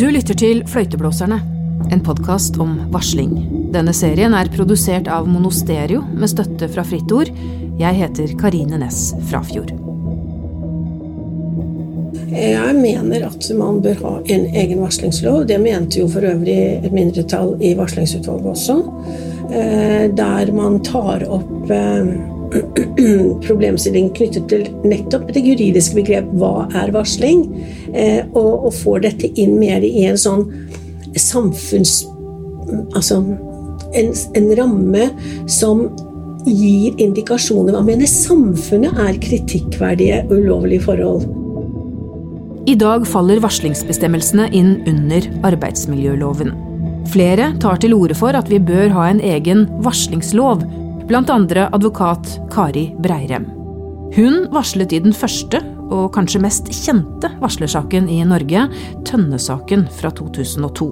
Du lytter til Fløyteblåserne, en podkast om varsling. Denne serien er produsert av Monosterio med støtte fra Fritt Ord. Jeg heter Karine Næss Frafjord. Jeg mener at man bør ha en egen varslingslov. Det mente jo for øvrig et mindretall i varslingsutvalget også. Eh, der man tar opp eh, problemstilling knyttet til nettopp det juridiske begrep hva er varsling, eh, og, og får dette inn mer i en sånn samfunns... Altså en, en ramme som gir indikasjoner. Hva mener samfunnet er kritikkverdige, ulovlige forhold? I dag faller varslingsbestemmelsene inn under arbeidsmiljøloven. Flere tar til orde for at vi bør ha en egen varslingslov bl.a. advokat Kari Breirem. Hun varslet i den første og kanskje mest kjente varslersaken i Norge, Tønne-saken fra 2002.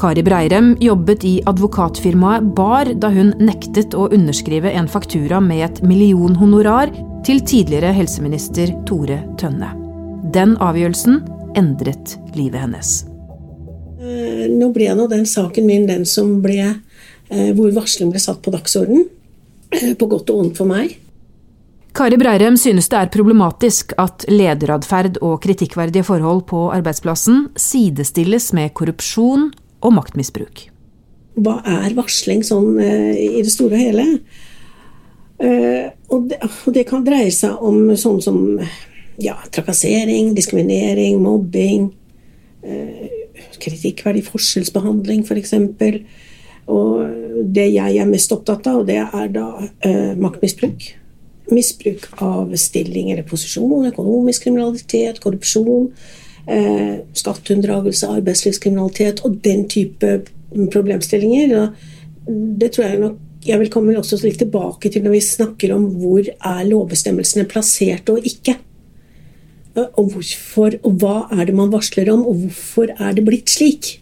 Kari Breirem jobbet i advokatfirmaet Bar da hun nektet å underskrive en faktura med et millionhonorar til tidligere helseminister Tore Tønne. Den avgjørelsen endret livet hennes. Eh, nå ble nå den saken min den som ble hvor varsling ble satt på dagsorden. Eh, på godt og vondt for meg. Kari Breirem synes det er problematisk at lederatferd og kritikkverdige forhold på arbeidsplassen sidestilles med korrupsjon og maktmisbruk. Hva er varsling sånn eh, i det store og hele? Og det kan dreie seg om sånn som ja, trakassering, diskriminering, mobbing, kritikkverdig forskjellsbehandling f.eks. For og det jeg er mest opptatt av, det er da eh, maktmisbruk. Misbruk av stilling eller posisjon, økonomisk kriminalitet, korrupsjon, eh, skatteunndragelse, arbeidslivskriminalitet og den type problemstillinger. Det tror jeg nok jeg vil komme også litt tilbake til når vi snakker om hvor er lovbestemmelsene plassert og ikke. Og hvorfor, og hva er det man varsler om, og hvorfor er det blitt slik?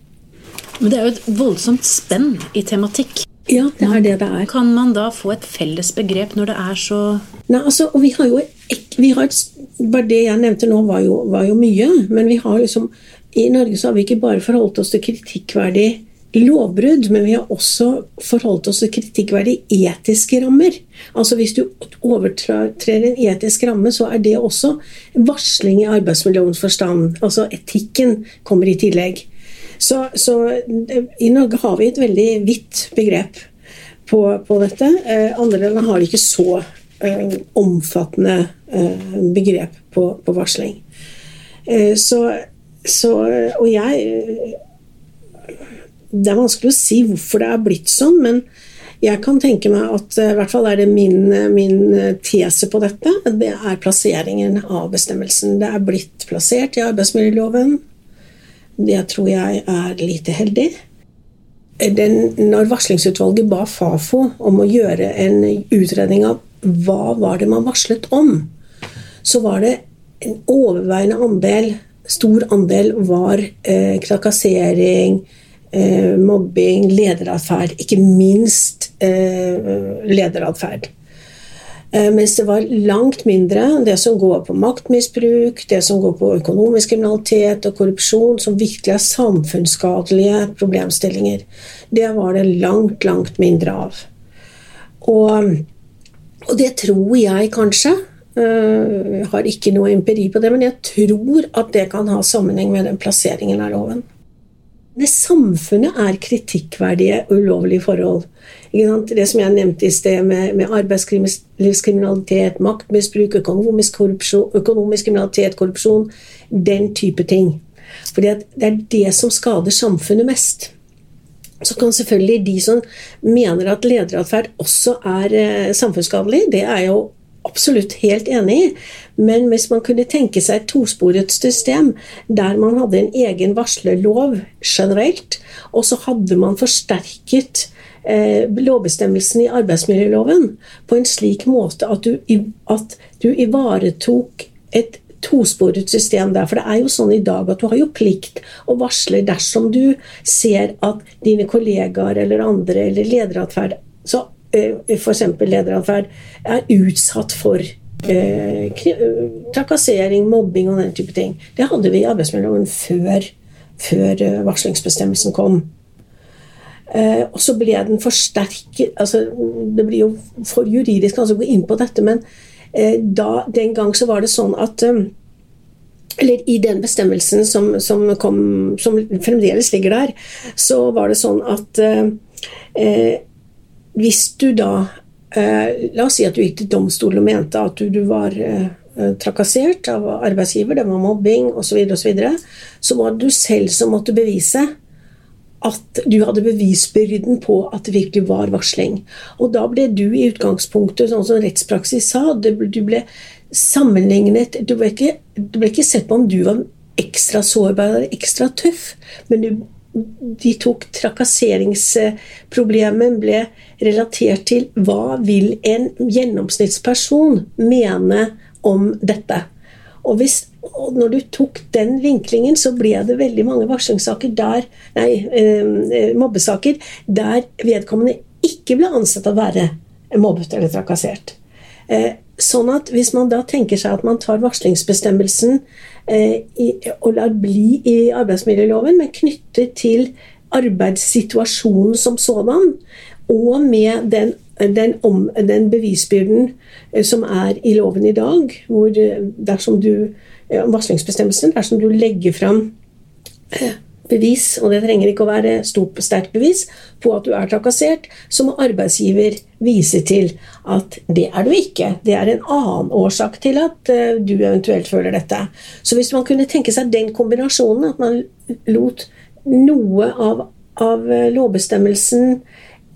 Men det er jo et voldsomt spenn i tematikk. Ja, det er det det er. Kan man da få et felles begrep når det er så Nei, altså, og vi har jo vi har et, Bare det jeg nevnte nå, var jo, var jo, mye. Men vi har liksom I Norge så har vi ikke bare forholdt oss til kritikkverdig lovbrudd, men vi har også forholdt oss til kritikkverdige etiske rammer. Altså Hvis du overtrer en etisk ramme, så er det også varsling i arbeidsmiljøens forstand. Altså etikken kommer i tillegg. Så, så, i Norge har vi et veldig vidt begrep på, på dette. Eh, andre land har ikke så eh, omfattende eh, begrep på, på varsling. Eh, så, så, Og jeg Det er vanskelig å si hvorfor det er blitt sånn, men jeg kan tenke meg at i hvert fall er det min, min, tese på dette. Det er plasseringen av bestemmelsen. Det er blitt plassert i arbeidsmiljøloven. Det tror jeg er lite heldig. Den, når varslingsutvalget ba Fafo om å gjøre en utredning av hva var det man varslet om, så var det en overveiende andel, stor andel, var eh, trakassering, eh, mobbing, lederatferd. Ikke minst eh, lederatferd. Eh, mens det var langt mindre det som går på maktmisbruk, det som går på økonomisk kriminalitet og korrupsjon, som virkelig er samfunnsskadelige problemstillinger. Det var det langt, langt mindre av. Og, og det tror jeg kanskje. Eh, jeg har ikke noe empiri på det, men jeg tror at det kan ha sammenheng med den plasseringen av loven. Det samfunnet er kritikkverdige, ulovlige forhold. Det som jeg nevnte i sted, med, med arbeidslivskriminalitet, maktmisbruk, økonomisk, økonomisk, kriminalitet, korrupsjon. Den type ting. For det er det som skader samfunnet mest. Så kan selvfølgelig de som mener at lederatferd også er eh, samfunnsskadelig, det er jo absolutt helt enig i. Men hvis man kunne tenke seg et tosporet system der man hadde en egen varslerlov generelt, og så hadde man forsterket lovbestemmelsen i arbeidsmiljøloven på en slik måte at du, at du ivaretok et tosporet system der. For det er jo sånn i dag at du har jo plikt å varsle dersom du ser at dine kollegaer eller andre eller lederatferd så Eh, f.eks. lederatferd, er utsatt for eh, trakassering, mobbing og den type ting. Det hadde vi i arbeidsmiljøloven før, før varslingsbestemmelsen kom. Eh, og så ble den forsterket altså, Det blir jo for juridisk altså, å gå inn på dette, men eh, da, den gang så var det sånn at eh, Eller i den bestemmelsen som, som, kom, som fremdeles ligger der, så var det sånn at eh, hvis du da eh, La oss si at du gikk til domstolen og mente at du, du var eh, trakassert av arbeidsgiver, det var mobbing osv., så, og så, videre, så var det du selv som måtte bevise at du hadde bevisbyrden på at det virkelig var varsling. Og da ble du i utgangspunktet, sånn som rettspraksis sa, du ble sammenlignet Du ble ikke, du ble ikke sett på om du var ekstra sårbar eller ekstra tøff, men du, de tok trakasseringsproblemet ble relatert til hva vil en gjennomsnittsperson mene om dette. Og, hvis, og når du tok den vinklingen, så ble det veldig mange varslingssaker der Nei, eh, mobbesaker der vedkommende ikke ble ansett å være mobbet eller trakassert. Eh, sånn at hvis man da tenker seg at man tar varslingsbestemmelsen eh, i, og lar bli i arbeidsmiljøloven, men knytter til arbeidssituasjonen som sådan, og med den den, om, den, bevisbyrden eh, som er i loven i dag, hvor eh, dersom du varslingsbestemmelsen, dersom du legger fram eh, bevis, og det trenger ikke å være stort, sterkt bevis, på at du er trakassert, så må arbeidsgiver vise til at det er du ikke. Det er en annen årsak til at du eventuelt føler dette. Så hvis man kunne tenke seg den kombinasjonen, at man lot noe av, av lovbestemmelsen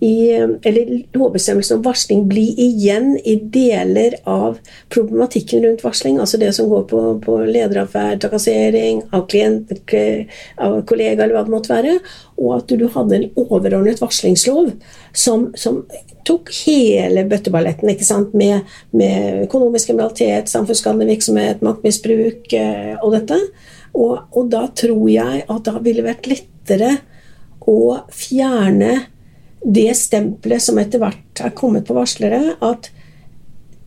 i, eller lovbestemmelsen om varsling bli igjen i deler av problematikken rundt varsling. Altså det som går på, på lederatferd, trakassering av klienter, av kollegaer eller hva det måtte være. Og at du hadde en overordnet varslingslov som, som tok hele bøtteballetten ikke sant? Med, med økonomisk kriminalitet, samfunnsskadelig virksomhet, maktmisbruk eh, og dette. Og, og da tror jeg at det ville vært lettere å fjerne det stempelet som etter hvert er kommet på varslere, at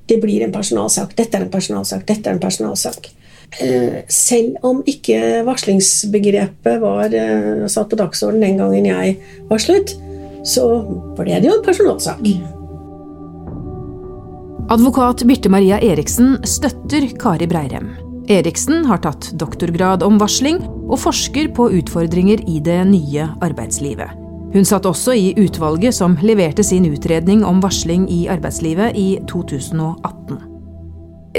det blir en personalsak. Dette er en personalsak. Dette er en personalsak. Eh, selv om ikke varslingsbegrepet var eh, satt på dagsorden den gangen jeg varslet, så ble det jo en personalsak. Advokat Birte Maria Eriksen støtter Kari Breirem. Eriksen har tatt doktorgrad om varsling og forsker på utfordringer i det nye arbeidslivet. Hun satt også i utvalget som leverte sin utredning om varsling i arbeidslivet i 2018.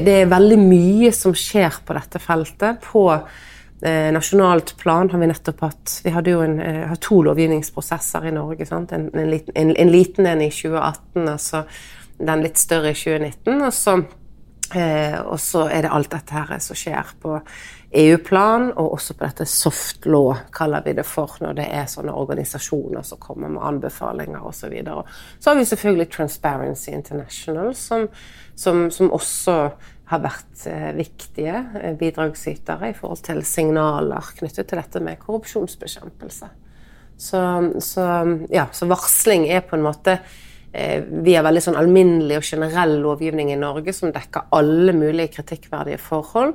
Det er veldig mye som skjer på dette feltet. På eh, nasjonalt plan har vi nettopp hatt Vi hadde jo en, eh, to lovgivningsprosesser i Norge. En, en, liten, en, en, liten en i 2018, altså den litt større i 2019. Og så, eh, og så er det alt dette her som skjer på EU-plan, og også på dette soft law, kaller vi det for, når det er sånne organisasjoner som kommer med anbefalinger osv. Så, så har vi selvfølgelig Transparency International, som, som, som også har vært eh, viktige eh, bidragsytere i forhold til signaler knyttet til dette med korrupsjonsbekjempelse. Så, så, ja, så varsling er på en måte vi har veldig sånn alminnelig og generell lovgivning i Norge som dekker alle mulige kritikkverdige forhold.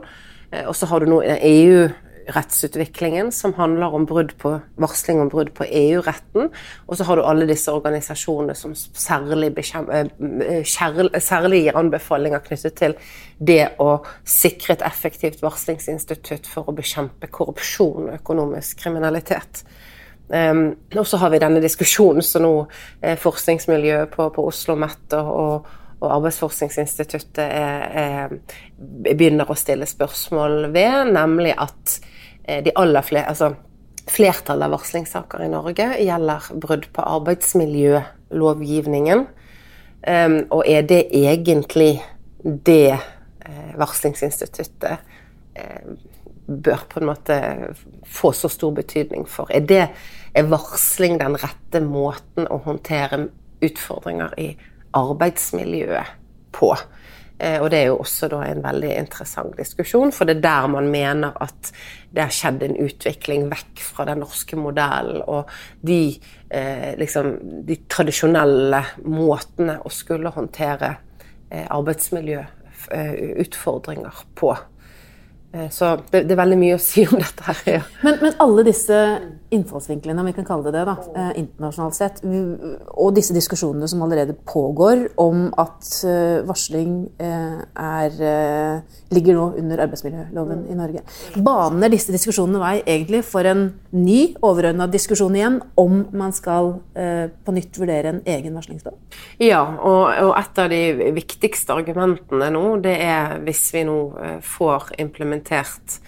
Eh, og så har du nå EU-rettsutviklingen som handler om på varsling om brudd på EU-retten. Og så har du alle disse organisasjonene som særlig, eh, særlig, gir anbefalinger knyttet til det å sikre et effektivt varslingsinstitutt for å bekjempe korrupsjon og økonomisk kriminalitet. Um, og så har vi denne diskusjonen som nå eh, forskningsmiljøet på, på Oslo OsloMet og, og Arbeidsforskningsinstituttet er, er, begynner å stille spørsmål ved, nemlig at eh, de aller flere, altså flertallet av varslingssaker i Norge gjelder brudd på arbeidsmiljølovgivningen. Um, og er det egentlig det eh, varslingsinstituttet uh, bør på en måte få så stor betydning for? Er, det, er varsling den rette måten å håndtere utfordringer i arbeidsmiljøet på. Eh, og det er jo også en veldig interessant diskusjon, for det er der man mener at det har skjedd en utvikling vekk fra den norske modellen og de, eh, liksom, de tradisjonelle måtene å skulle håndtere eh, arbeidsmiljø eh, på. Eh, så det, det, er veldig mye å si om dette her. Ja. Men, men, alle disse innfallsvinklene, om vi kan kalle det det, da, eh, internasjonalt sett, og disse diskusjonene som allerede pågår om at eh, varsling er, ligger nå under arbeidsmiljøloven i Norge, baner disse diskusjonene vei egentlig for en ny overordna diskusjon igjen om man skal på nytt vurdere en egen varslingslov? Ja, og, og et av de viktigste argumentene nå, det er hvis vi nå får implementert implementert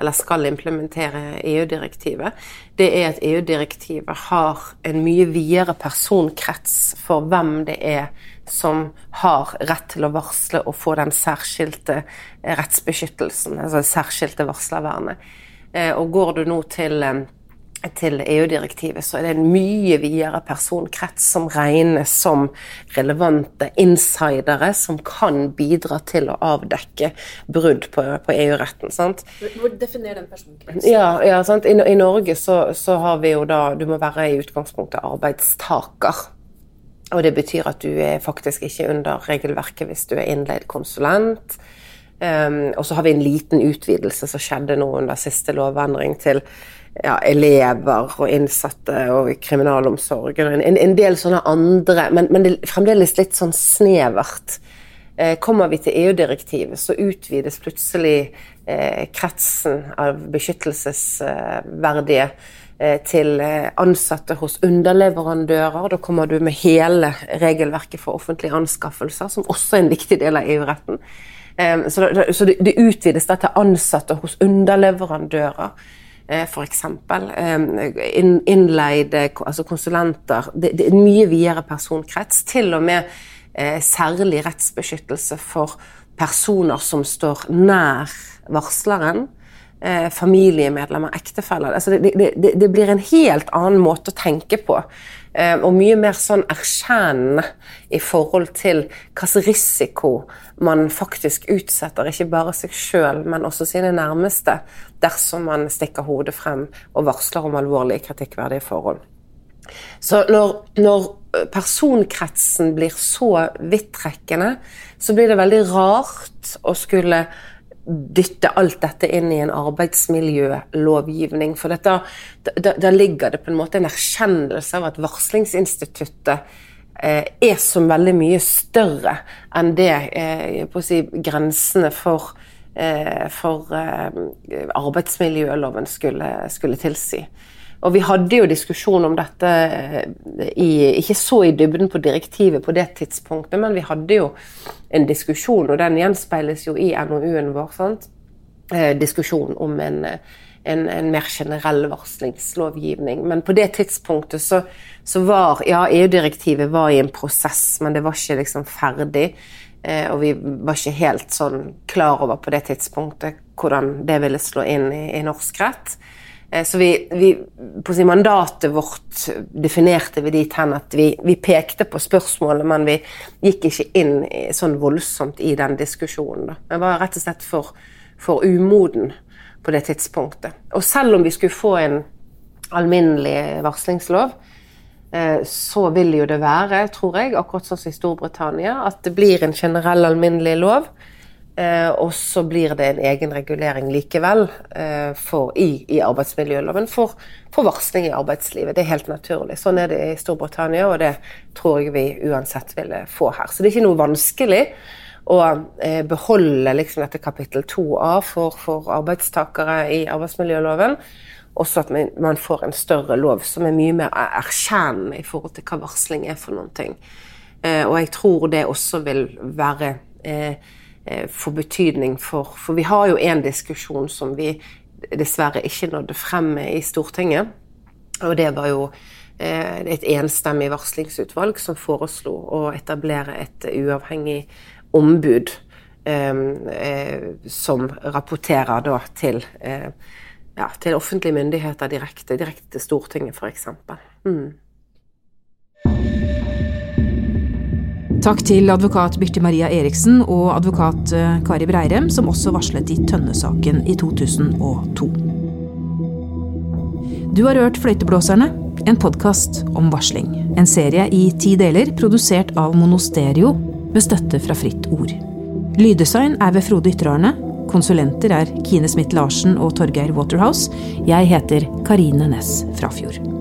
eller skal implementere EU-direktivet, det er at EU-direktivet har en mye videre personkrets for hvem det er som har rett til å varsle og få den særskilte rettsbeskyttelsen, altså det særskilte varslervernet. Eh, og går du nå til eh, til EU-direktivet, så er det en mye videre personkrets som regnes som relevante insidere som kan bidra til å avdekke brudd på, på EU-retten. sant? Hvor definerer den personkretsen? Ja, ja sant? I, I, Norge så, så, har vi jo da Du må være i utgangspunktet arbeidstaker. Og det betyr at du er faktisk ikke under regelverket hvis du er innleid konsulent. Um, og så har vi en liten utvidelse som skjedde nå under siste lovendring til ja, elever og innsatte og kriminalomsorgen. En, en del sånne andre, men, men, det er fremdeles litt sånn snevert. Eh, kommer vi til EU-direktivet, så utvides plutselig eh, kretsen av beskyttelsesverdige eh, til eh, ansatte hos underleverandører. Da kommer du med hele regelverket for offentlige anskaffelser, som også er en viktig del av EU-retten. Eh, så, det utvides da til ansatte hos underleverandører. Eh, f.eks. Innleide altså konsulenter. Det, det er en mye videre personkrets. Til og med eh, særlig rettsbeskyttelse for personer som står nær varsleren. Eh, familiemedlemmer, ektefeller. Altså det, det, det, blir en helt annen måte å tenke på. Eh, og mye mer sånn erkjennende i forhold til hvilken risiko man faktisk utsetter ikke bare seg sjøl, men også sine nærmeste, dersom man stikker hodet frem og varsler om alvorlige kritikkverdige forhold. Så når, når personkretsen blir så vidtrekkende, så blir det veldig rart å skulle dytte alt dette inn i en arbeidsmiljølovgivning. For dette, da, da, ligger det på en måte en erkjennelse av at varslingsinstituttet eh, er så veldig mye større enn det eh, si, grensene for, eh, for eh, arbeidsmiljøloven skulle, skulle tilsi. Og vi hadde jo diskusjon om dette eh, i, ikke så i dybden på direktivet på det tidspunktet, men vi hadde jo en diskusjon, og den gjenspeiles jo i NOU-en vår. sant? Eh, diskusjon om en, en, en, mer generell varslingslovgivning. Men på det tidspunktet så, så var Ja, EU-direktivet var i en prosess, men det var ikke liksom ferdig. Eh, og vi var ikke helt sånn klar over på det tidspunktet hvordan det ville slå inn i, i norsk rett. Eh, så vi, vi, på sin mandatet vårt definerte vi dit hen at vi, vi, pekte på spørsmålet, men vi gikk ikke inn i, sånn voldsomt i den diskusjonen. Da. Jeg var rett og slett for, for, umoden på det tidspunktet. Og selv om vi skulle få en alminnelig varslingslov, eh, så vil jo det være, tror jeg, akkurat sånn som i Storbritannia, at det blir en generell alminnelig lov Eh, og så blir det en egen regulering likevel eh, for, i, i, arbeidsmiljøloven for, for, varsling i arbeidslivet. Det er helt naturlig. Sånn er det i Storbritannia, og det tror jeg vi uansett ville få her. Så det er ikke noe vanskelig å eh, beholde liksom, dette kapittel 2a for, for, arbeidstakere i arbeidsmiljøloven. Også at man får en større lov som er mye mer erkjennende i forhold til hva varsling er for noen ting. Og jeg tror det også vil være eh, Eh, få betydning for For vi har jo en diskusjon som vi dessverre ikke nådde frem med i Stortinget. Og det var jo eh, et enstemmig varslingsutvalg som foreslo å etablere et uavhengig ombud eh, som rapporterer da til, ja, til offentlige myndigheter direkte, direkte til Stortinget, f.eks. Mm. Takk til advokat Birte Maria Eriksen og advokat eh, Kari Breirem, som også varslet i Tønne-saken i 2002. Du har hørt Fløyteblåserne, en podkast om varsling. En serie i ti deler produsert av Monosterio med støtte fra Fritt Ord. Lyddesign er ved Frode Ytterarne. Konsulenter er Kine Smith Larsen og Torgeir Waterhouse. Jeg heter Karine Næss Frafjord.